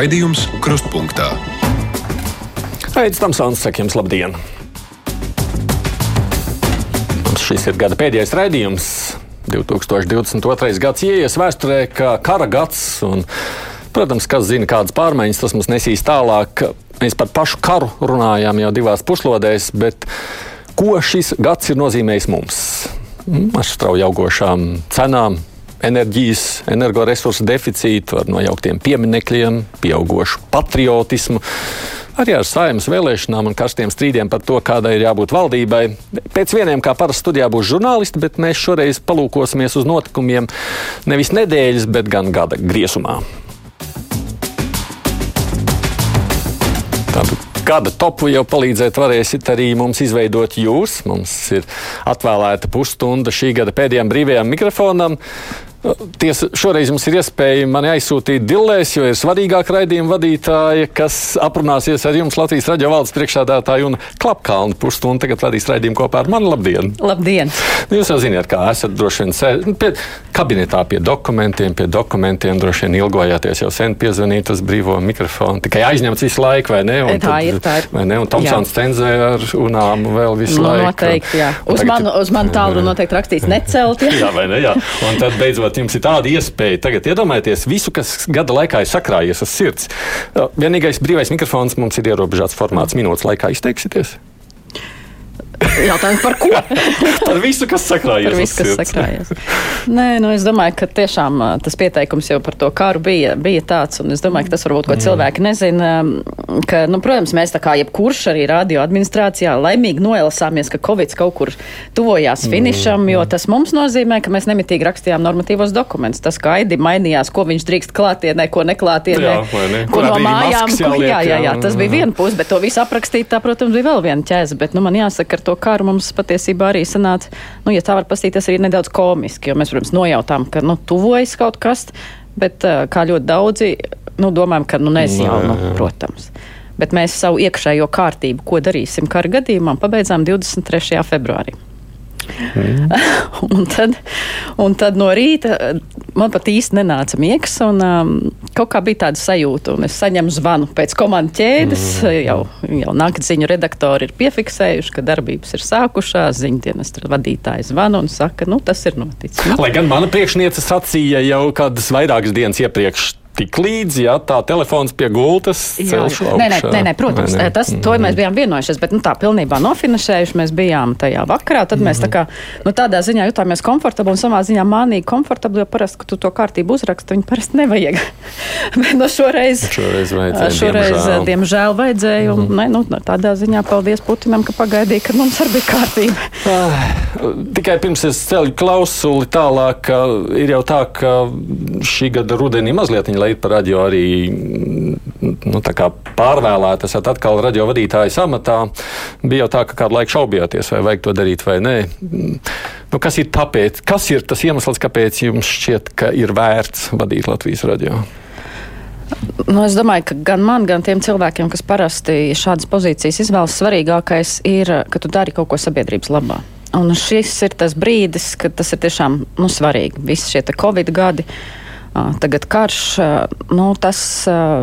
Raidījums Krustpunktā. Aizsmeļamies, Tamsons, saka jums labdien! Mums šis ir gada pēdējais raidījums. 2022. gads ienāks vēsturē kā kara gads. Un, protams, kas zina, kādas pārmaiņas tas mums nesīs tālāk. Mēs par pašu karu runājām jau divās puslodēs, bet ko šis gads ir nozīmējis mums? Ar strauji augošām cenām, enerģijas, energoresursu deficītu, ar nojauktiem pieminekļiem, pieaugušu patriotismu arī ar saimnes vēlēšanām un karstiem strīdiem par to, kādai ir jābūt valdībai. Pēc vieniem, kā parasti studijā, būs žurnālisti, bet mēs šoreiz palūkosimies uz notikumiem nevis nedēļas, bet gan gada griezumā. Tātad gada topu jau palīdzēt varēsiet arī mums izveidot jūs. Mums ir atvēlēta pusstunda šī gada pēdējām brīvajām mikrofonam. Tiesa, šoreiz mums ir iespēja mani aizsūtīt dillēs, jo ir svarīgāk raidījuma vadītāja, kas aprunāsies ar jums Latvijas raidījuma valdes priekšādātāju un klapkalnu pusstundu. Tagad vadīs raidījumu kopā ar mani. Labdien! Labdien! Nu, jūs jau zināt, kā esat droši vien sēž, nu, pie, kabinetā pie dokumentiem, pie dokumentiem droši vien ilgojāties jau sen piezvanīt uz brīvo mikrofonu. Tikai aizņemts visu laiku, vai ne? Un tā tad, ir, tā ir. Vai ne? Un Tomsons cenzē ar unām vēl visu nu, laiku. Noteikti, jā. Uz, manu, uz manu tālru noteikti rakstīts necelt. Jā, jā vai ne? Jā. Un tad beidzot beidzot jums ir tāda iespēja tagad iedomājieties visu, kas gada laikā ir sakrājies uz sirds. Vienīgais brīvais mikrofons mums ir ierobežots formāts. Minūtes laikā izteiksieties. Jautājums par ko? par visu, kas sakrājies. Par visu, kas sakrājies. Nē, nu es domāju, ka tiešām tas pieteikums jau par to karu bija, bija tāds, un es domāju, ka tas varbūt, ko cilvēki nezina, ka, nu, protams, mēs tā kā jebkurš arī radio administrācijā laimīgi noelasāmies, ka Covid kaut kur tuvojās finišam, jo tas mums nozīmē, ka mēs nemitīgi rakstījām normatīvos dokumentus. Tas, kā Aidi mainījās, ko viņš drīkst klātienē, ko neklātienē, jā, ne? ko no mājām. Jāliek, jā, jā, jā, tas bija viena puse, bet to visu aprakstīt, tā, protams, bija vēl viena ķēze. Bet, nu, man jāsaka, ar to karu mums patiesībā arī sanāca, nu, ja tā var pastīties, tas arī nedaudz komiski, jo mēs, protams, nojautām, ka, nu, tuvojas kaut kas, bet kā ļoti daudzi, nu, domājam, ka, nu, nezinu, nu, protams. Bet mēs savu iekšējo kārtību, ko darīsim kara gadījumā, pabeidzām 23. februārī. Mm. un, tad, un tad no rīta man pat īsti nenāca miegs, un um, kaut kā bija tāda sajūta, un es saņemu zvanu pēc komandu ķēdes. Mm. Jau, jau naktsziņu redaktori ir piefiksējuši, ka darbības ir sākušās, ziņdienas vadītājs zvana un saka, nu tas ir noticis. Lai gan mana priekšniece sacīja jau kādas vairākas dienas iepriekš tik līdzi, ja tā telefons pie gultas celšu augšā. Nē, nē, nē, nē protams, nē, nē. Tas, to mēs bijām vienojušies, bet nu, tā pilnībā nofinišējuši mēs bijām tajā vakarā. Tad mm -hmm. mēs tā kā, nu, tādā ziņā jutāmies komfortabli un savā ziņā mānīgi komfortabli, jo parasti, ka tu to kārtību uzraksti, viņi parasti nevajag. bet no nu, šoreiz, šoreiz vajadzēja, šoreiz, diemžēl, diemžēl vajadzēja. Un, mm -hmm. ne, nu, tādā ziņā paldies Putinam, ka pagaidīja, kad mums arī bija kārtība. Ah, tikai pirms es ceļu klausuli tālāk, ir jau tā, ka šī gada rudenī mazliet iet par radio arī nu, pārvēlēt, esat atkal radio vadītāja amatā. Bija jau tā, ka kādu laiku šaubījāties, vai vajag to darīt vai nē. Nu, kas, ir tāpēc, kas ir tas iemesls, kāpēc jums šķiet, ka ir vērts vadīt Latvijas radio? Nu, es domāju, ka gan man, gan tiem cilvēkiem, kas parasti šādas pozīcijas izvēlas, svarīgākais ir, ka tu dari kaut ko sabiedrības labā. Un šis ir tas brīdis, kad tas ir tiešām nu, svarīgi. Visi šie Covid gadi. Uh, Tagad karš, nu, tas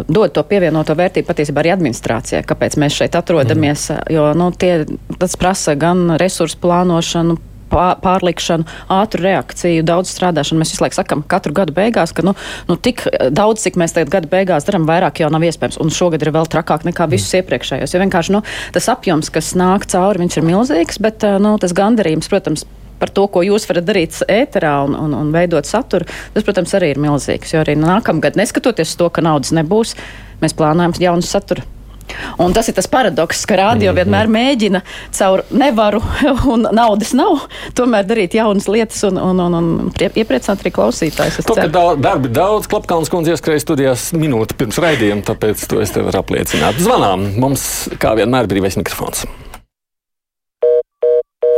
dod to pievienoto vērtību patiesībā arī administrācijai, kāpēc mēs šeit atrodamies. Mm. Jo nu, tie, tas prasa gan resursu plānošanu, pārlikšanu, ātru reakciju, daudz strādāšanu. Mēs visu laiku sakām, katru gadu beigās, ka nu, nu, tik daudz, cik mēs tagad gada beigās darām, vairāk jau nav iespējams. Un šogad ir vēl trakāk nekā visus mm. iepriekšējos. Jo vienkārši nu, tas apjoms, kas nāk cauri, viņš ir milzīgs, bet nu, tas gandarījums, protams, par to, ko jūs varat darīt ēterā un, un, un veidot saturu, tas, protams, arī ir milzīgs. Jo arī nākamgad, neskatoties to, ka naudas nebūs, mēs plānojam jaunu saturu. Un tas ir tas paradoks, ka rādio mm -hmm. vienmēr mēģina caur nevaru un naudas nav, tomēr darīt jaunas lietas un, un, un, un iepriecināt arī klausītājus. To, ka daudz, darbi daudz, Klapkalns kundze ieskrēja studijās minūti pirms raidījuma, tāpēc to es tev varu apliecināt. Zvanām, mums kā vienmēr brīvais mikrofons.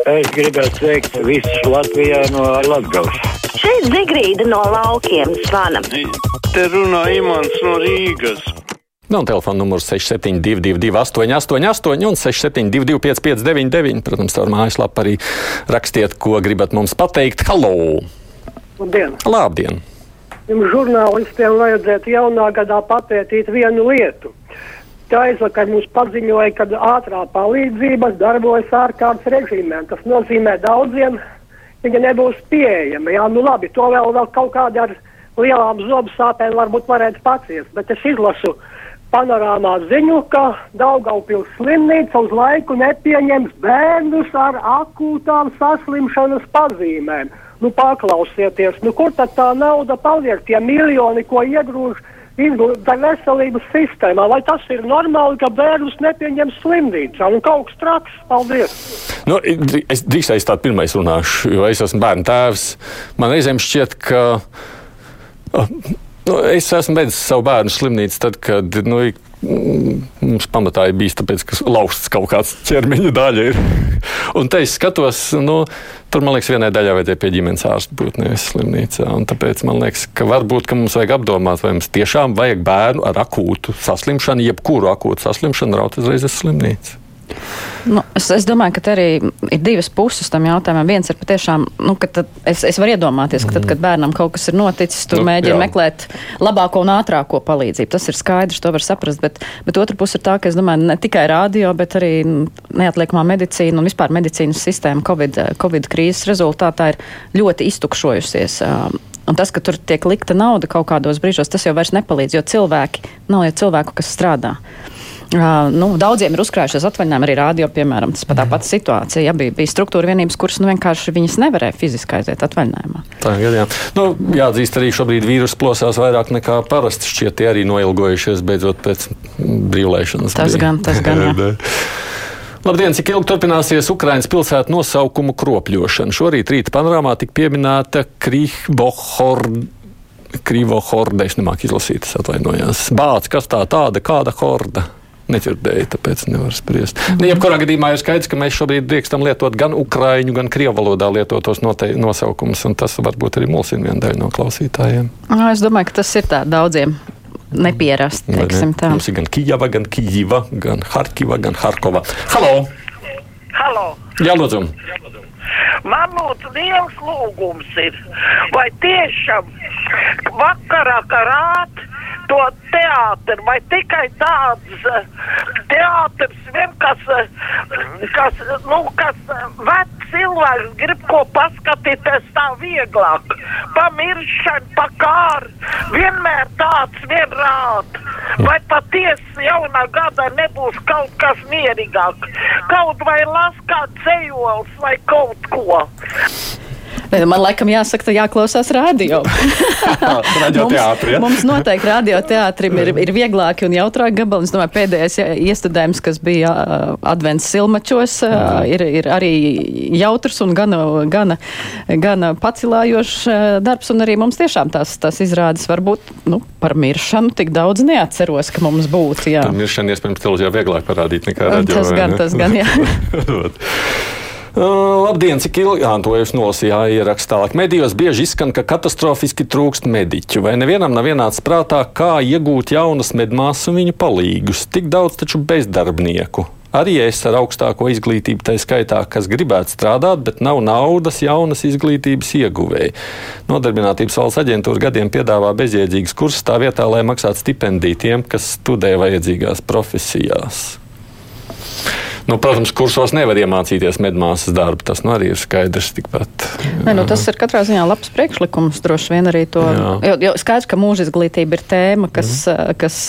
Es gribētu sveikt visus Latvijā no Latvijas. Šeit Zigrīda no laukiem zvana. Te runā Imants no Rīgas. Vēl telefona numurs 6722, 888, un 672, 559, protams, caur mājaslapu arī rakstiet, ko gribat mums pateikt. Halo! Labdien! Labdien! jums žurnālistiem vajadzētu jaunā gadā papētīt vienu lietu. Tā aizvakar mums paziņoja, ka ātrā palīdzība darbojas ārkārtas režīmē. Tas nozīmē daudziem, viņa nebūs pieejama. Jā, nu labi, to vēl, vēl kaut kādā ar lielām zobu sāpēm varbūt varētu paciest, bet es izlasu panorāmā ziņu, ka Daugaupils slimnīca uz laiku nepieņems bērnus ar akūtām saslimšanas pazīmēm. Nu, paklausieties, nu, kur tad tā nauda paliek, tie miljoni, ko iegrūž veselības sistēmā? Vai tas ir normāli, ka bērnus nepieņem slimnīcā? Nu, kaut kas traks, paldies! Nu, es drīkstēju tā pirmais runāšu, jo es esmu bērnu tēvs. Man reizēm šķiet, ka. Nu, es esmu beidzis savu bērnu slimnīcu tad, kad nu, mums pamatā ir bijis tāpēc, ka lausts kaut kāds ķermeņa daļa ir. Un te es skatos, nu, tur man liekas, vienai daļai vajadzēja pie ģimenes ārsta būt nevis slimnīcā. Un tāpēc man liekas, ka varbūt ka mums vajag apdomāt, vai mums tiešām vajag bērnu ar akūtu saslimšanu, jebkuru akūtu saslimšanu raut uzreiz uz slimnīcu. Nu, es, es domāju, ka arī ir divas puses tam jautājumam. Viens ir patiešām, nu, ka es, es varu iedomāties, ka tad, kad bērnam kaut kas ir noticis, tu nu, mēģini jā. meklēt labāko un ātrāko palīdzību. Tas ir skaidrs, to var saprast. Bet, bet otra puse ir tā, ka es domāju, ne tikai rādio, bet arī neatliekamā medicīna un vispār medicīnas sistēma COVID, COVID krīzes rezultātā ir ļoti iztukšojusies. Un tas, ka tur tiek likta nauda kaut kādos brīžos, tas jau vairs nepalīdz, jo cilvēki nav jau cilvēku, kas strādā. Uh, nu, daudziem ir uzkrājušies atvaļinājumi, arī rādio, piemēram, tas pat tā pati situācija. Ja, bija, bija struktūra vienības, kuras nu, vienkārši viņas nevarēja fiziski aiziet atvaļinājumā. Tā ir jā. Nu, jāatzīst, arī šobrīd vīrus plosās vairāk nekā parasti šķiet, tie arī noilgojušies beidzot pēc brīvlēšanas. Tas bija. gan, tas gan. Labdien, cik ilgi turpināsies Ukraiņas pilsētu nosaukumu kropļošana? Šorīt rīta panorāmā tika pieminēta Krīhbohorda. Krīvo horde, es nemāku izlasīt, atvainojos. Bācis, kas tā tāda, kāda horda? Nedzirdēju, tāpēc nevaru spriest. Mm -hmm. Jebkurā gadījumā ir skaidrs, ka mēs šobrīd drīkstam lietot gan ukrāņu, gan krievu valodā lietotos nosaukumus, un tas varbūt arī mulsina vienu daļu no klausītājiem. No, es domāju, ka tas ir tā daudziem nepierast. Ne? Mums ir gan Kijava, gan Kijiva, gan Harkiva, gan Harkova. Halo! Halo! Jā, lūdzu! Man lūdzu, liels lūgums ir, vai tiešām vakarā karāt to teātri, vai tikai tāds eh, teātris, vien kas, eh, kas, nu, kas eh, vec cilvēks grib ko paskatīties tā vieglāk. Pamiršana, pakār, vienmēr tāds vienrād. Vai patiesi jaunā gadā nebūs kaut kas mierīgāk? Kaut vai las kā cejols vai kaut ko. Ne, man laikam jāsaka, ka jāklausās radio. radioteātri, ja? mums, noteikti radioteātrim ir, ir vieglāki un jautrāki gabali. Es domāju, pēdējais iestudējums, kas bija advents silmačos, uh, ir, ir arī jautrs un gana, gana, gana pacilājošs darbs. Un arī mums tiešām tās, tās izrādes varbūt nu, par miršanu tik daudz neatceros, ka mums būtu. Jā. Par miršanu iespējams televīzijā vieglāk parādīt nekā radio. Tas gan, tas gan, jā. Labdien, cik ilgi jā, to jūs nolasījāt ierakstā? Medijos bieži izskan, ka katastrofiski trūkst mediķu. Vai nevienam nav ienācis prātā, kā iegūt jaunas medmāsas un viņu palīgus? Tik daudz taču bezdarbnieku. Arī es ar augstāko izglītību, tā skaitā, kas gribētu strādāt, bet nav naudas jaunas izglītības ieguvēji. Nodarbinātības valsts aģentūra gadiem piedāvā bezjēdzīgas kursus tā vietā, lai maksātu stipendiju tiem, kas studē vajadzīgās profesijās. Nu, protams, kursos nevar iemācīties medmāsas darbu. Tas nu, arī ir skaidrs. Tikpat, ne, nu, tas ir katrā ziņā labs priekšlikums. Droši vien arī to. Jo, jo skaidrs, ka mūža izglītība ir tēma, kas, mm. kas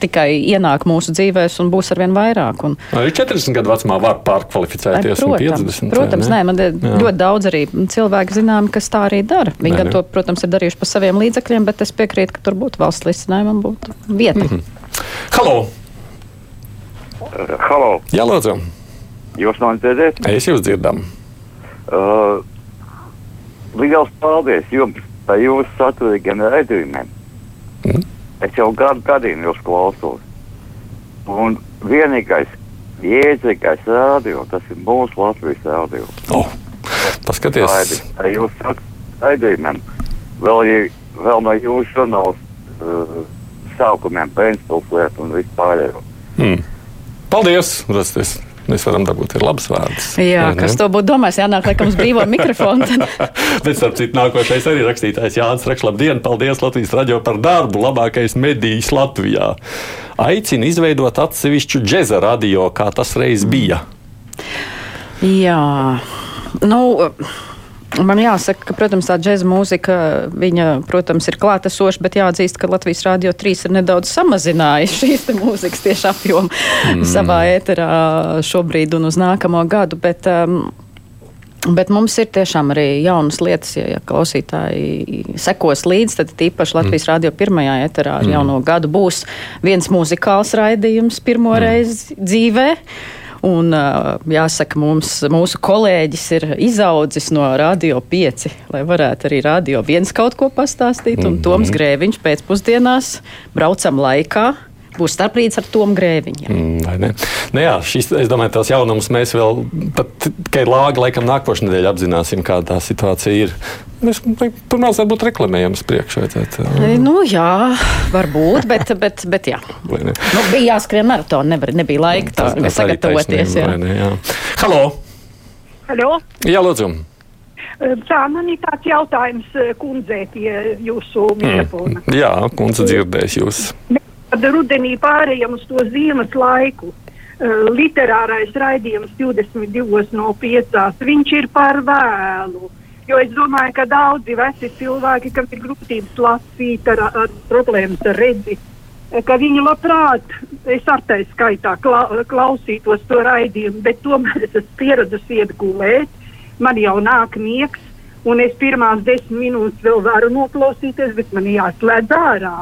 tikai ienāk mūsu dzīvēs un būs arvien vairāk. Un... Arī 40 gadu vecumā var pārkvalificēties. Protams, 50, protams nē, man ir ļoti daudz arī cilvēku zinām, kas tā arī dara. Viņi nē, gan to, protams, ir darījuši pa saviem līdzekļiem, bet es piekrītu, ka tur būtu valsts risinājumam būtu vieta. Mm -hmm. Halo! Halo! Jā, lūdzu! Jūs man dzirdat? Es jūs dzirdam. Uh, liels paldies jums par jūsu saturīgiem raidījumiem. Mm. Es jau gadu gadiem jūs klausos. Un vienīgais jēdzīgais rādio, tas ir mūsu Latvijas rādio. Oh, paskaties! Ar jūsu raidījumiem. Vēl, vēl no jūsu žurnāls uh, sākumiem, pēcpilsētu un vispārējo. Mm. Paldies! Rasties. Mēs varam dabūt ir labs vārds. Jā, vai kas to būtu domājis, jānāk laikam uz brīvo mikrofonu. Bet, starp citu, nākošais arī rakstītājs Jānis Raksts. Labdien, paldies Latvijas radio par darbu. Labākais medijs Latvijā. Aicina izveidot atsevišķu džeza radio, kā tas reiz bija. Jā, nu. Man jāsaka, ka, protams, tā džēza mūzika, viņa, protams, ir klātesoša, bet jāatzīst, ka Latvijas Rādio 3 ir nedaudz samazinājusi šīs mūzikas tieši apjomu mm. savā ēterā šobrīd un uz nākamo gadu. Bet, um, Bet mums ir tiešām arī jaunas lietas, ja, ja klausītāji sekos līdzi. Tad tīpaši Latvijas mm. Rādio pirmajā eterā ar mm. jauno gadu būs viens muzikāls raidījums pirmo mm. reizi dzīvē. Un, jāsaka, mums, mūsu kolēģis ir izaudzis no Radio 5, lai varētu arī Radio 1 kaut ko pastāstīt. Un Toms Grēviņš pēcpusdienās braucam laikā. Būs starprīts ar Tomu Grēviņu. Mm, vai ne? Nu, jā, šis, es domāju, tās jaunumus mēs vēl, pat, ir lāga, laikam nākošais nedēļa apzināsim, kāda tā situācija ir. Mēs pirmā varbūt reklamējams priekšā. E, Nu, jā, varbūt, bet, bet, bet jā. Nu, bija jāskrien maratonu, nevar, nebija laika tā, tas sagatavoties. taisnība, Jā. vai ne, jā. Halo! Halo? Jā, lūdzu! Tā man ir tāds jautājums eh, kundzei pie jūsu mikrofona. Mm. Jā, kundze dzirdēs jūs. Kad rudenī pārējām uz to ziemas laiku, eh, literārais raidījums 22 no 5. Viņš ir par vēlu. Jo es domāju, ka daudzi veci cilvēki, kam ir grūtības lasīt, ar, ar problēmas ar redzi, eh, ka viņi labprāt, es ar tai skaitā kla, klausītos to raidījumu, bet tomēr es esmu pieradusi iet gulēt, man jau nāk miegs, un es pirmās desmit minūtes vēl varu noklausīties, bet man jāslēdz ārā.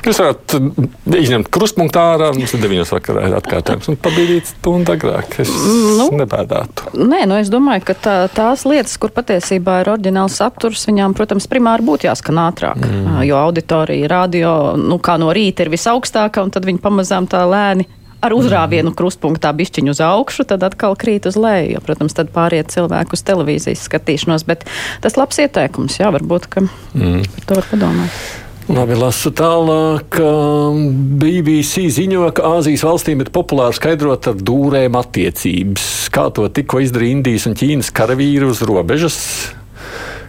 Jūs varat mm, izņemt krustpunktā ārā, mums ir 9 vakarā atkārtojums, un pabīdīt stundu agrāk. Es nu. nebēdātu. Nē, nu es domāju, ka tā, tās lietas, kur patiesībā ir oriģināls saturs, viņām, protams, primāri būtu jāskan ātrāk. Mm. Jo auditorija radio, nu, kā no rīta ir visaugstākā, un tad viņi pamazām tā lēni. Ar uzrāvienu krustpunktā bišķiņu uz augšu, tad atkal krīt uz leju. Jo, protams, tad pāriet cilvēku uz televīzijas skatīšanos. Bet tas labs ieteikums, jā, varbūt, ka mm. par to var padomāt. Labi, lasu tālāk. BBC ziņo, ka Āzijas valstīm ir populāri skaidrot ar dūrēm attiecības. Kā to tikko izdarīja Indijas un Ķīnas karavīri uz robežas?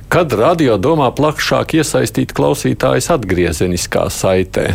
Kad radio domā plašāk iesaistīt klausītājus atgriezeniskā saitē?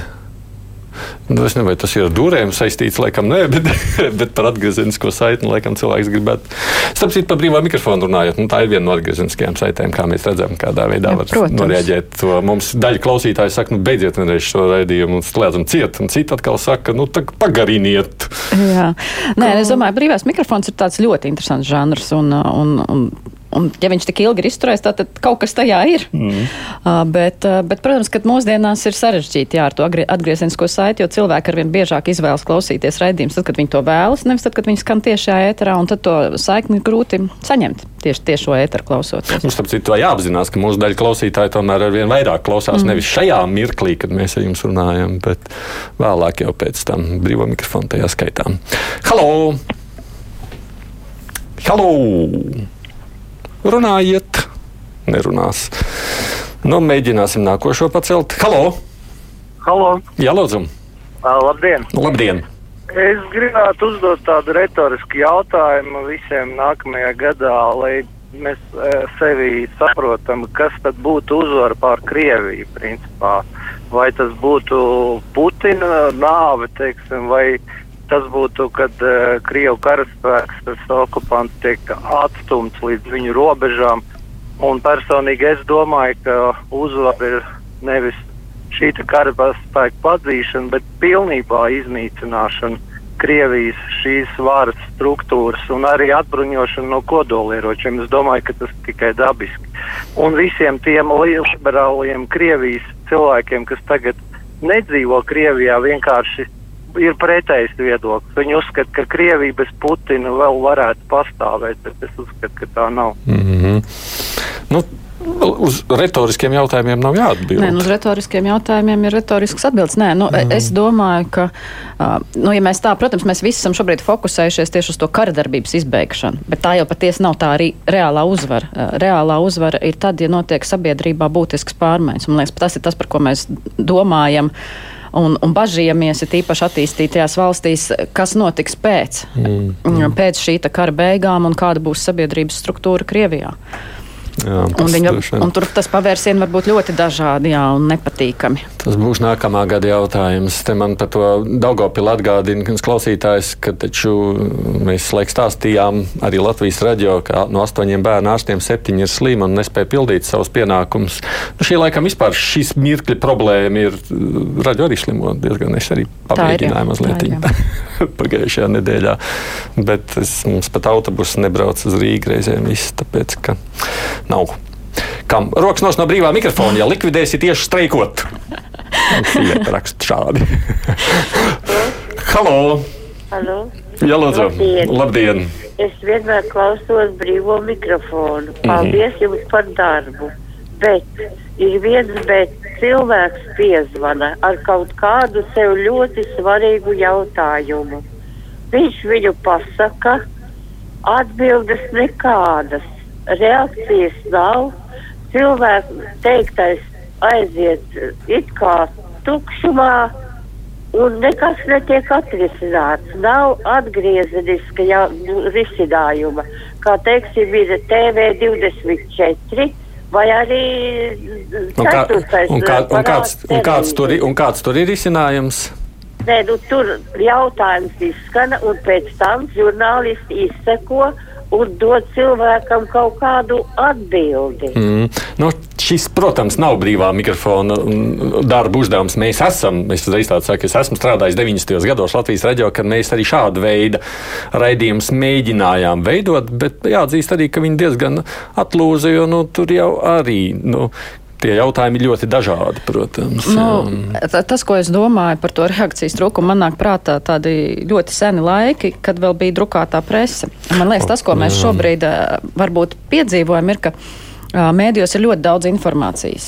Nu, es nezinu, vai tas ir ar dūrēm saistīts, laikam, nē, bet, bet par atgriezenisko saiti, laikam, cilvēks gribētu. Starp citu, par brīvā mikrofonu runājot, nu, tā ir viena no atgriezeniskajām saitēm, kā mēs redzam, kādā veidā Jā, var noreaģēt. To mums daļa klausītāju saka, nu, beidziet vienreiz šo raidījumu un slēdzam ciet, un citi atkal saka, nu, pagariniet. Jā, Nē, es domāju, brīvais mikrofons ir tāds ļoti interesants žanrs. Un, un, un, un, ja viņš tik ilgi ir izturējis, tad, tad kaut kas tajā ir. Mm. Uh, bet, uh, bet, protams, ka mūsdienās ir sarežģīti jā, ar to atgriezenisko saiti, jo cilvēki arvien biežāk izvēlas klausīties raidījumus, tad, kad viņi to vēlas, nevis tad, kad viņi skan tiešajā ēterā, un tad to saikni grūti saņemt tieši tiešo ēteru klausoties. Mums, starp citu, jāapzinās, ka mūsu daļa klausītāji tomēr ar vien vairāk klausās mm. nevis šajā mirklī, kad mēs ar jums runājam, bet vēlāk jau pēc tam brīvā mikrofona tajā skaitā. Halo! Halo! Runājiet! Nerunās. Nu, mēģināsim nākošo pacelt. Halo! Halo, Jā, lūdzu! Labdien! Labdien! Es gribētu uzdot tādu retorisku jautājumu visiem nākamajā gadā, lai mēs sevi saprotam, kas tad būtu uzvara pār Krieviju, principā. Vai tas būtu Putina nāve, teiksim, vai tas būtu, kad uh, Krievu karaspēks, tas okupants tiek atstumts līdz viņu robežām. Un personīgi es domāju, ka uzvara ir nevis šī karaspēka padzīšana, bet pilnībā iznīcināšana Krievijas šīs varas struktūras un arī atbruņošana no kodolieročiem. Es domāju, ka tas tikai dabiski. Un visiem tiem liberāliem Krievijas cilvēkiem, kas tagad nedzīvo Krievijā, vienkārši ir pretējs viedoklis. Viņi uzskata, ka Krievija bez Putina vēl varētu pastāvēt, bet es uzskatu, ka tā nav. Mm -hmm. nu, uz retoriskiem jautājumiem nav jāatbild. Nē, nu, uz retoriskiem jautājumiem ir retorisks atbildes. Nē, nu, mm. Es domāju, ka, uh, nu, ja mēs tā, protams, mēs visi esam šobrīd fokusējušies tieši uz to karadarbības izbeigšanu, bet tā jau patiesi nav tā arī reālā uzvara. Uh, reālā uzvara ir tad, ja notiek sabiedrībā būtisks pārmaiņas. Man liekas, tas ir tas, par ko mēs domājam. Un, un bažījamies, ir īpaši attīstītajās valstīs, kas notiks pēc, mm, mm. pēc šī kara beigām un kāda būs sabiedrības struktūra Krievijā. Jā, un, viņa, un tur tas pavērsiens var būt ļoti dažādi jā, un nepatīkami. Tas būs nākamā gada jautājums. Te man par to Daugopilu atgādina, klausītājs, ka taču mēs laik stāstījām arī Latvijas radio, ka no astoņiem bērnu ārstiem septiņi ir slimi un nespēja pildīt savus pienākumus. Nu, šī laikam vispār šis mirkļa problēma ir radio arī slimo diezgan. Es arī pamēģināju mazliet pagājušajā nedēļā, bet es, mums pat autobusu nebrauc uz Rīgu reizēm viss, tāpēc ka nav. Kam rokas nos no brīvā mikrofona, ja likvidēsi tieši streikot. Sieviete raksta šādi. Halo! Halo. Jā, lūdzu. Labdien. Labdien! Es vienmēr klausos brīvo mikrofonu. Paldies mm -hmm. jums par darbu. Bet ir viens, bet cilvēks piezvana ar kaut kādu sev ļoti svarīgu jautājumu. Viņš viņu pasaka, atbildes nekādas, reakcijas nav. Cilvēks teiktais aiziet it kā tukšumā, un nekas netiek atrisināts. Nav atgriezeniska nu, risinājuma, kā teiksim, ir TV24. Vai arī un kā, un kā, un kāds, un kāds, tur, un kāds tur ir risinājums? Nē, nu, tur jautājums izskana, un pēc tam žurnālisti izseko, un dod cilvēkam kaut kādu atbildi. Mm. Nu, šis, protams, nav brīvā mikrofona darba uzdevums. Mēs esam, es uzreiz tādu saku, es esmu strādājis 90. gados Latvijas radio, kad mēs arī šādu veidu raidījumus mēģinājām veidot, bet jāatzīst arī, ka viņi diezgan atlūza, jo nu, tur jau arī. Nu, Tie jautājumi ir ļoti dažādi, protams. Nu, tas, ko es domāju par to reakcijas trūkumu, man nāk prātā tādi ļoti seni laiki, kad vēl bija drukātā prese. Man liekas, tas, ko mēs šobrīd varbūt piedzīvojam, ir, ka Mēdījos ir ļoti daudz informācijas.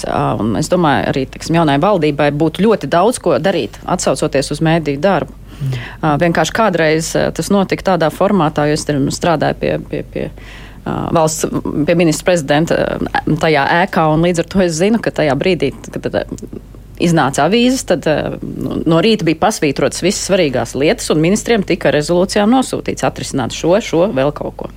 Es domāju, arī tiksim, jaunai valdībai būtu ļoti daudz ko darīt, atsaucoties uz mēdīju darbu. Mm. Vienkārši kādreiz tas notika tādā formātā, jo es strādāju pie. pie, pie valsts pie ministra prezidenta tajā ēkā, un līdz ar to es zinu, ka tajā brīdī, kad iznāca avīzes, tad no rīta bija pasvītrotas visas svarīgās lietas, un ministriem tika rezolūcijām nosūtīts atrisināt šo, šo, vēl kaut ko.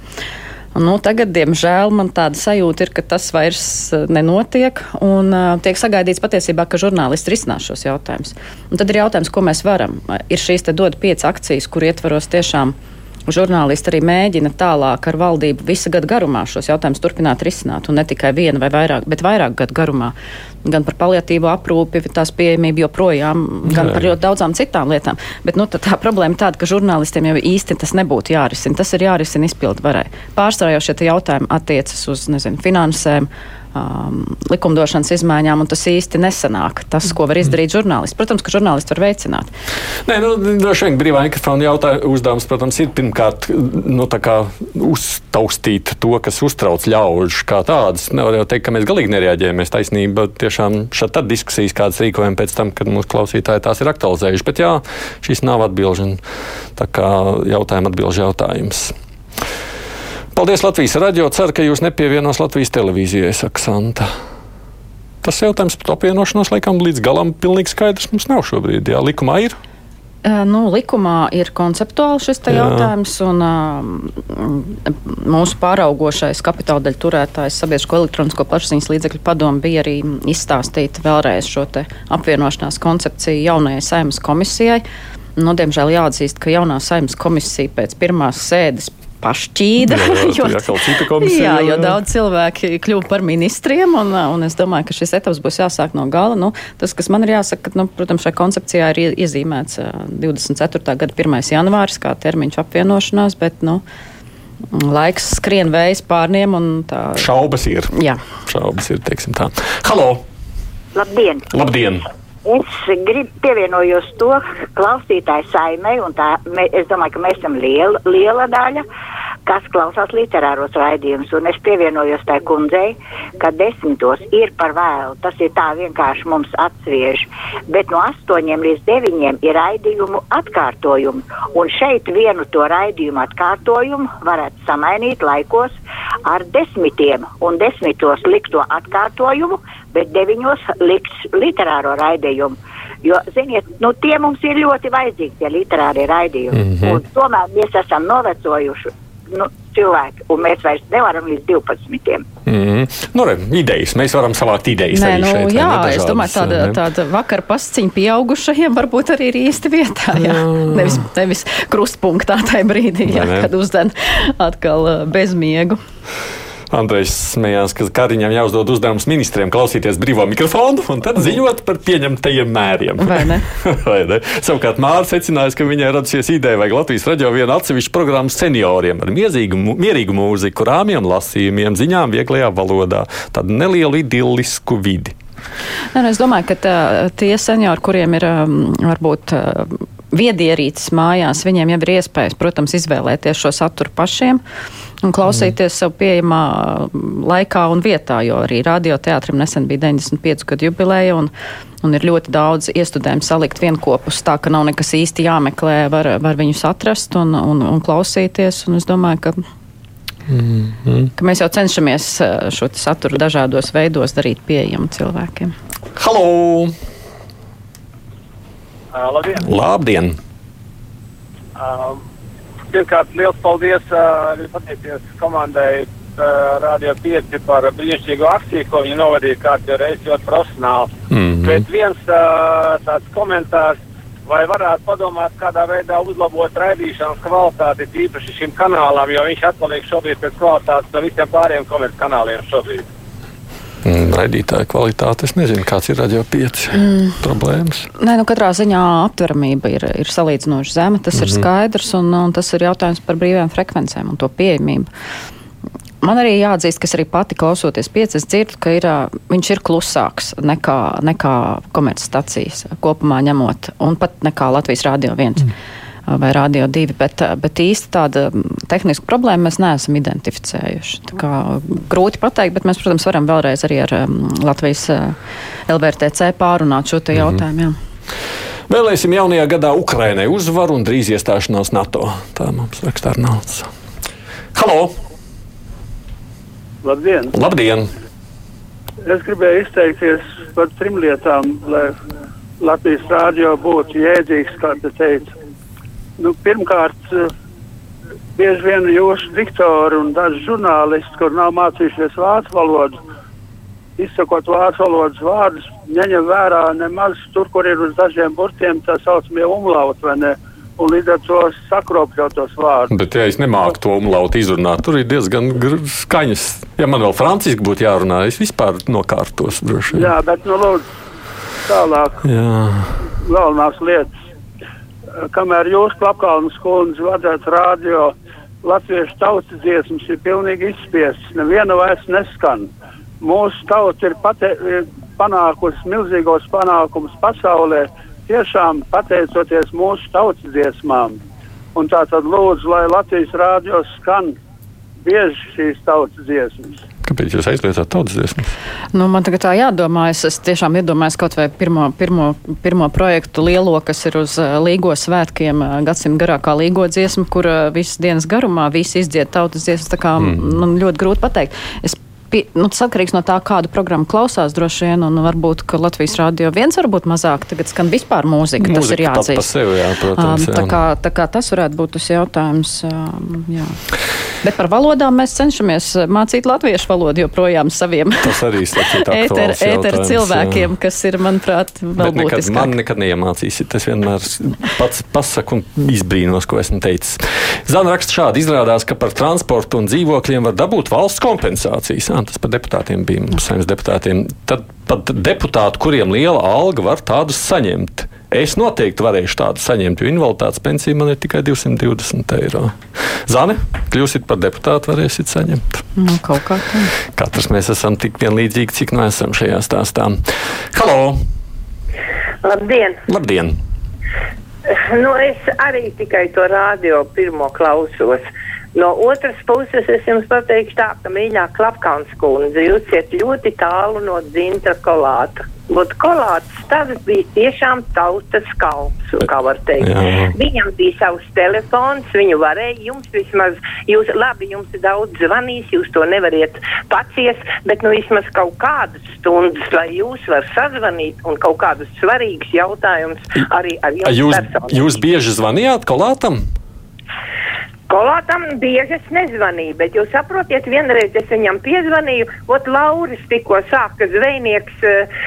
Nu, tagad, diemžēl, man tāda sajūta ir, ka tas vairs nenotiek. Un, uh, tiek sagaidīts patiesībā, ka žurnālisti risinās šos jautājumus. Un tad ir jautājums, ko mēs varam. Ir šīs dod pieci akcijas, kur ietvaros tiešām uh, Žurnālisti arī mēģina tālāk ar valdību visu gadu garumā šos jautājumus turpināt risināt, un ne tikai vienu vai vairāk, bet vairāk gadu garumā. Gan par paliatīvo aprūpi, tās pieejamību joprojām, gan Jā. par ļoti daudzām citām lietām. Bet nu, tā problēma tāda, ka žurnālistiem jau īsti tas nebūtu jārisina. Tas ir jārisina izpildu varai. Pārsvarā jau šie jautājumi attiecas uz nezinu, finansēm um, likumdošanas izmaiņām, un tas īsti nesanāk. Tas, ko var izdarīt žurnālisti. Protams, ka žurnālisti var veicināt. Nē, nu, droši vien brīvā mikrofona jautājums, uzdevums, protams, ir pirmkārt nu, uztaustīt to, kas uztrauc ļaužu kā tādas. Nevar jau teikt, ka mēs galīgi nereaģējam. Mēs taisnība tiešām šādi tad diskusijas, kādas rīkojam pēc tam, kad mūsu klausītāji tās ir aktualizējuši. Bet jā, šīs nav atbilžu, tā kā jautājuma atbilžu jautājums. Paldies Latvijas radio. Ceru, ka jūs nepievienos Latvijas televīzijai, saka Santa. Tas jautājums par apvienošanos laikam līdz galam pilnīgi skaidrs mums nav šobrīd. Jā, likumā ir. Nu, likumā ir konceptuāli šis jautājums, un uh, mūsu pāraugošais kapitāla daļu turētājs Sabiedrisko elektronisko plašsaziņas līdzekļu padomu bija arī izstāstīt vēlreiz šo apvienošanās koncepciju jaunajai saimas komisijai. Nu, diemžēl jāatzīst, ka jaunā saimas komisija pēc pirmās sēdes pašķīda. Jā, jo, jā, jo daudz cilvēki kļuva par ministriem, un, un es domāju, ka šis etaps būs jāsāk no gala. Nu, tas, kas man ir jāsaka, ka, nu, protams, šajā koncepcijā ir iezīmēts 24. gada 1. janvāris kā termiņš apvienošanās, bet, nu, laiks skrien vējas pārniem un tā. Šaubas ir. Jā. Šaubas ir, teiksim tā. Halo! Labdien! Labdien. Es gribu pievienojos to klausītāju saimei, un tā, mē, es domāju, ka mēs esam liela, liela daļa, kas klausās literāros raidījumus, un es pievienojos tai kundzei, ka desmitos ir par vēlu. Tas ir tā vienkārši mums atsviež. Bet no astoņiem līdz deviņiem ir raidījumu atkārtojumi, un šeit vienu to raidījumu atkārtojumu varētu samainīt laikos ar desmitiem, un desmitos likto atkārtojumu bet deviņos liks literāro raidījumu. Jo, ziniet, nu, tie mums ir ļoti vajadzīgi, tie literārie raidījumi. Mm. -hmm. Un tomēr mēs esam novecojuši nu, cilvēki, un mēs vairs nevaram līdz 12. Mm. Nu, re, idejas. Mēs varam savākt idejas. Nē, arī nu, šeit, jā, ne, es domāju, tāda, ne? tāda vakara pasciņa pieaugušajiem varbūt arī ir īsti vietā. Jā. Nevis, nevis krustpunktā tajā brīdī, jā, ne? kad uzden atkal uh, bezmiegu. Andrejs smējās, ka Kariņam jāuzdod uzdevums ministriem klausīties brīvo mikrofonu un tad ziņot par pieņemtajiem mēriem. Vai ne? Vai ne? Savukārt Mārcis secinājis, ka viņai radusies ideja, vajag Latvijas radio vienu atsevišķu programmu senioriem ar miezīgu, mierīgu mūziku, rāmjiem lasījumiem, ziņām vieglajā valodā, tādu nelielu idillisku vidi. Nē, nu, es domāju, ka tā, tie seniori, kuriem ir um, varbūt uh, viedierīces mājās, viņiem jau ir iespējas, protams, izvēlēties šo saturu pašiem un klausīties sev pieejamā um, laikā un vietā, jo arī radioteātrim nesen bija 95 gadu jubileja un, un ir ļoti daudz iestudējumu salikt vienkopus, tā ka nav nekas īsti jāmeklē, var, var viņus atrast un, un, un klausīties, un es domāju, ka ka mēs jau cenšamies uh, šo saturu dažādos veidos darīt pieejamu cilvēkiem. Halo! Labdien! Labdien! Uh, pirmkārt, liels paldies uh, arī pateikties komandai uh, Radio 5 par brīnišķīgu akciju, ko viņi novadīja kārtībā reizes ļoti profesionāli. Mhm. Bet viens uh, tāds komentārs, vai varētu padomāt, kādā veidā uzlabot raidīšanas kvalitāti, tīpaši šim kanālam, jo viņš atpaliek šobrīd pēc kvalitātes no visiem pārējiem komerckanāliem šobrīd. Mm, Raidītāja kvalitāte. Es nezinu, kāds ir radio 5 Mm. problēmas. Nē, nu katrā ziņā aptveramība ir, ir salīdzinoši zema. Tas mm -hmm. ir Mhm. skaidrs, un, un tas ir jautājums par brīvajām frekvencēm un to pieejamību. Man arī jāatzīst, ka es arī pati klausoties pieci, es dzirdu, ka ir, viņš ir klusāks nekā, nekā komercstacijas kopumā ņemot, un pat nekā Latvijas Rādio 1 mm. Vai Rādio 2, bet, bet īsti tāda tehniska problēma mēs neesam identificējuši. Tā kā grūti pateikt, bet mēs, protams, varam vēlreiz arī ar Latvijas LVRTC pārunāt šo te jautājumu. Jā. Vēlēsim jaunajā gadā Ukrainai uzvaru un drīz iestāšanos NATO. Tā mums raksta Arnolds. Halo! Labdien! Labdien! Es gribēju izteikties par trim lietām, lai Latvijas rādio būtu jēdzīgs, kā te teica. Nu, pirmkārt, eh, bieži vien jūsu diktori un daži žurnālisti, kur nav mācījušies vācu valodu, izsakot vācu valodas vārdus, neņem vērā nemaz tur, kur ir uz dažiem burtiem tā saucamie umlauti, vai ne? Un līdz ar to sakropļot tos vārdus. Bet, ja es nemāku to umlautu izrunāt, tur ir diezgan skaņas. Ja man vēl franciski būtu jārunā, es vispār nokārtos droši vien. Jā, bet nu lūdzu tālāk. Jā. galvenās lietas. Kamēr jūs, Klapkalnas kundze, vadat rādio, latviešu tautas dziesmas ir pilnīgi izspiestas, neviena vairs neskan. Mūsu tauta ir pate, ir panākusi milzīgos panākumus pasaulē, tiešām pateicoties mūsu tautas dziesmām. Un tā tad lūdzu, lai Latvijas rādio skan bieži šīs tautas dziesmas. Kāpēc jūs aizliedzat tautas dziesmas? Nu, man tagad tā jādomā. Es, es tiešām iedomājos kaut vai pirmo, pirmo, pirmo projektu lielo, kas ir uz uh, Līgo svētkiem, uh, gadsimta garākā Līgo dziesma, kur uh, visas dienas garumā visi izdzied tautas dziesmas. Tā kā mm. man ļoti grūti pateikt. Es Pie, nu, tas atkarīgs no tā, kādu programmu klausās droši vien, un varbūt, Latvijas rādio viens varbūt mazāk, tagad skan vispār mūzika, tas ir Mūzika jāatzīst. sevi, jā, protams, Um, tā, kā, tā kā tas varētu būt tas jautājums, um, jā. Bet par valodām mēs cenšamies mācīt latviešu valodu joprojām saviem ir ēter, cilvēkiem, jā. kas ir, manuprāt, vēl būtiskāk. man nekad neiemācīsiet. Es vienmēr pats pasaku un izbrīnos, ko esmu teicis. Zana raksta šādi: izrādās, ka par transportu un dzīvokļiem var dabūt valsts kompensācijas. Tas par deputātiem bija saimnes deputātiem. Tad pat deputāti, kuriem liela alga, var tādus saņemt. Es noteikti varēšu tādu saņemt, jo invaliditātes pensija man ir tikai 220 eiro. Zane, kļūsit par deputātu, varēsiet saņemt. Nu, kaut kā tā. Katrs mēs esam tik vienlīdzīgi, cik nu esam šajā stāstā. Halo! Labdien! Labdien! Nu, es arī tikai to radio pirmo klausos. No otras puses, es jums pateikšu tā, ka mīļā Klapkauns kundze, jūs iet ļoti tālu no dzintra kolāta. Būt kolāts, tas bija tiešām tautas kalps, kā var teikt. Jā. Viņam bija savs telefons, viņu varēja jums vismaz, jūs, labi, jums daudz zvanījis, jūs to nevariet paciest, bet nu vismaz kaut kādas stundas, lai jūs var sazvanīt un kaut kādus svarīgus jautājumus arī ar jums. Jūs, personiski. jūs bieži zvanījāt kolātam? Kolātam bieži es nezvanīju, bet jūs saprotiet, vienreiz es viņam piezvanīju, ot Lauris tikko sāka zvejnieks uh,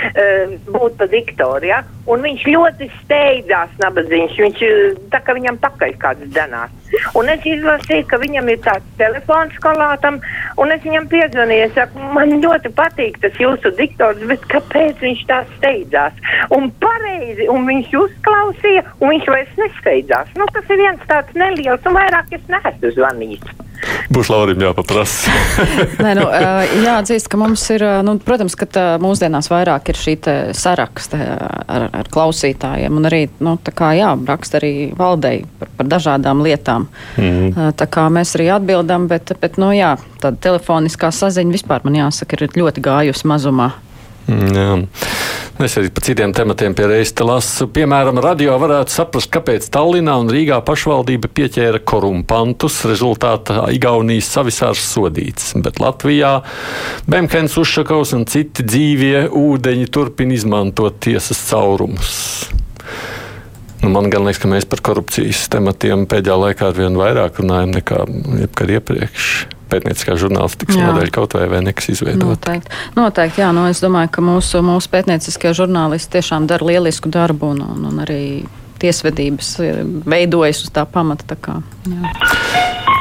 būt pa diktoru, ja? Un viņš ļoti steidzās nabadzīgs, viņš uh, tā kā viņam pakaļ kāds danās. Un es izlasīju, ka viņam ir tāds telefons kolātam, un es viņam piezvanīju, es saku, man ļoti patīk tas jūsu diktors, bet kāpēc viņš tā steidzās? Un pareizi, un viņš uzklausīja, un viņš vairs nesteidzās. Nu, tas ir viens tāds neliels, un vairāk es neesmu zvanījis. Būs Laurim jāpaprasa. Nē, nu, ā, jāatzīst, ka mums ir, ā, nu, protams, ka tā, mūsdienās vairāk ir šī saraksta ar, ar klausītājiem, un arī, nu, jā, raksta arī valdei par, par dažādām lietām. Ā, Tā kā mēs arī atbildam, bet, bet nu, jā, tāda telefoniskā saziņa vispār, man jāsaka, ir ļoti gājusi mazumā. Mm, Jā. Es arī par citiem tematiem pie reizes lasu. Piemēram, radio varētu saprast, kāpēc Tallinā un Rīgā pašvaldība pieķēra korumpantus. Rezultātā Igaunijas savisārs sodīts, bet Latvijā Bemkens Ušakovs un citi dzīvie ūdeņi turpina izmantot tiesas caurumus. Nu, man liekas, ka mēs par korupcijas tematiem pēdējā laikā ar vien vairāk runājam nekā jebkad iepriekš. Pētnieciskā žurnālistikas modeļa kaut vai, vai nekas izveidot. Noteikti. Noteikti, jā, nu, es domāju, ka mūsu, mūsu pētnieciskie žurnālisti tiešām dara lielisku darbu un, un, un arī tiesvedības eh, veidojas uz tā pamata. Tā kā, jā.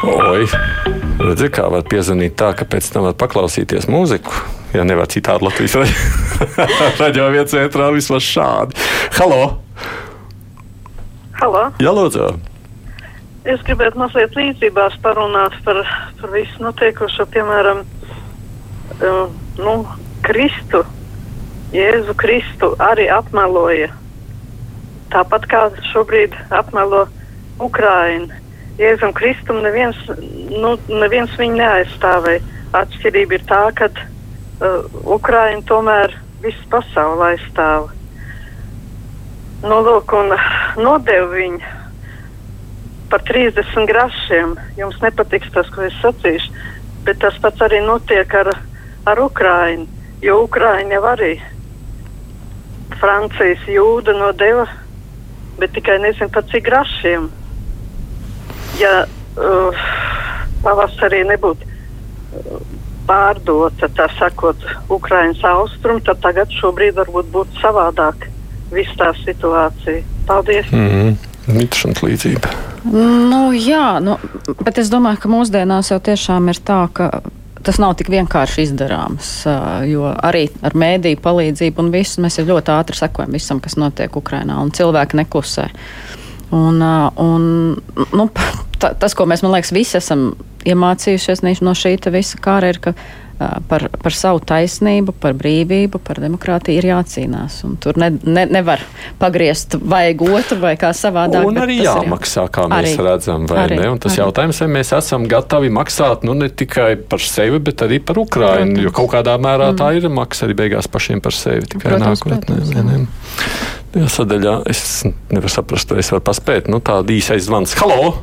Oi, redzi, kā var piezvanīt tā, ka pēc tam var paklausīties mūziku. Ja nevar citādi Latvijas raidījumā, viens centrā vismaz šādi. Halo! Halo! Jā, lūdzu! Es gribētu mazliet līdzībās parunāt par, par visu notiekušo, piemēram, um, nu, Kristu, Jēzu Kristu arī apmeloja. Tāpat kā šobrīd apmelo Ukraina. Jēzum Kristum neviens, nu, neviens viņu neaizstāvēja. Atšķirība ir tā, ka uh, Ukraina tomēr visu pasauli aizstāva. Nu, lūk, un nodeva viņu par 30 grašiem. Jums nepatiks tas, ko es sacīšu, bet tas pats arī notiek ar, ar Ukraiņu. Jo Ukraiņa jau arī Francijas jūda nodeva, bet tikai nezinu par cik grašiem. Ja uh, pavasarī nebūtu uh, pārdota, tā sakot, Ukraiņas austrumu, tad tagad šobrīd varbūt būtu savādāk viss tā situācija. Paldies! Mm -hmm. Mitšanas līdzība. Nu, jā, nu, bet es domāju, ka mūsdienās jau tiešām ir tā, ka tas nav tik vienkārši izdarāms. Jo arī ar mēdīju palīdzību un visu mēs ļoti ātri sekojam visam, kas notiek Ukrajinā, un cilvēki neklusē. Un, un, nu, ta, tas, ko mēs, man liekas, visi esam iemācījušies no šī visa kara, ir, ka par, par savu taisnību, par brīvību, par demokrātiju ir jācīnās. Tur ne, ne, nevar pagriezt vajag otru vai kā savādāk. Un arī jāmaksā, kā mēs Arī. redzam, vai Arī. ne? Un tas Arī. jautājums, vai mēs esam gatavi maksāt nu, ne tikai par sevi, bet arī par Ukrajinu. Jo kaut kādā mērā tā ir maksa arī beigās pašiem par sevi. Tikai Mm. Protams, nākotnē. protams, vai? Jā, sadaļā es nevaru saprast, vai es varu paspēt. Nu, tāda īsa zvans. Halo!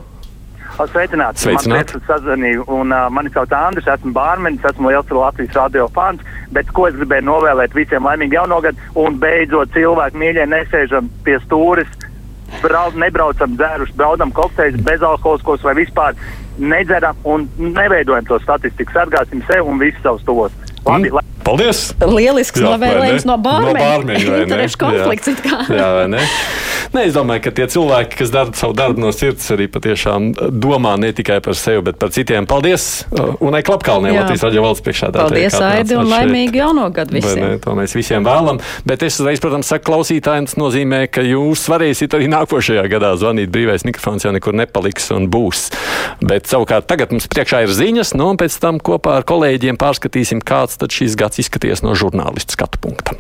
Sveicināti. Prieks sazvanīju, un uh, mani sauc Andris, esmu bārmenis, esmu liels Latvijas radio fans, bet ko es gribēju novēlēt visiem laimīgu jauno gadu, un beidzot cilvēku mīļie nesēžam pie stūris, brauc, nebraucam dzērus, braudam kokteļus, bezalkoholiskos vai vispār nedzeram un neveidojam to statistiku, sargāsim sevi un visus savus tos. Labi, Mm. Paldies! Lielisks Jā, novēlējums no bārmeņa. No? Interešu konflikts it kā. Jā, vai ne? Nē, es domāju, ka tie cilvēki, kas dara savu darbu no sirds, arī patiešām domā ne tikai par sevi, bet par citiem. Paldies! Un ai klapkalnē Jā. Latvijas radio valsts priekšā. Paldies, Aidi, un laimīgu jauno gadu visiem. Ne, to mēs visiem vēlam. Bet es uzreiz, protams, saku klausītājiem, tas nozīmē, ka jūs varēsiet arī nākošajā gadā zvanīt. Brīvais mikrofons jau nekur nepaliks un būs. Bet savukārt tagad mums priekšā ir ziņas, nu, un pēc tam kopā ar kolēģiem pārskatīsim, kāds tad šīs gads izskaties no žurnālistu skatu punkta.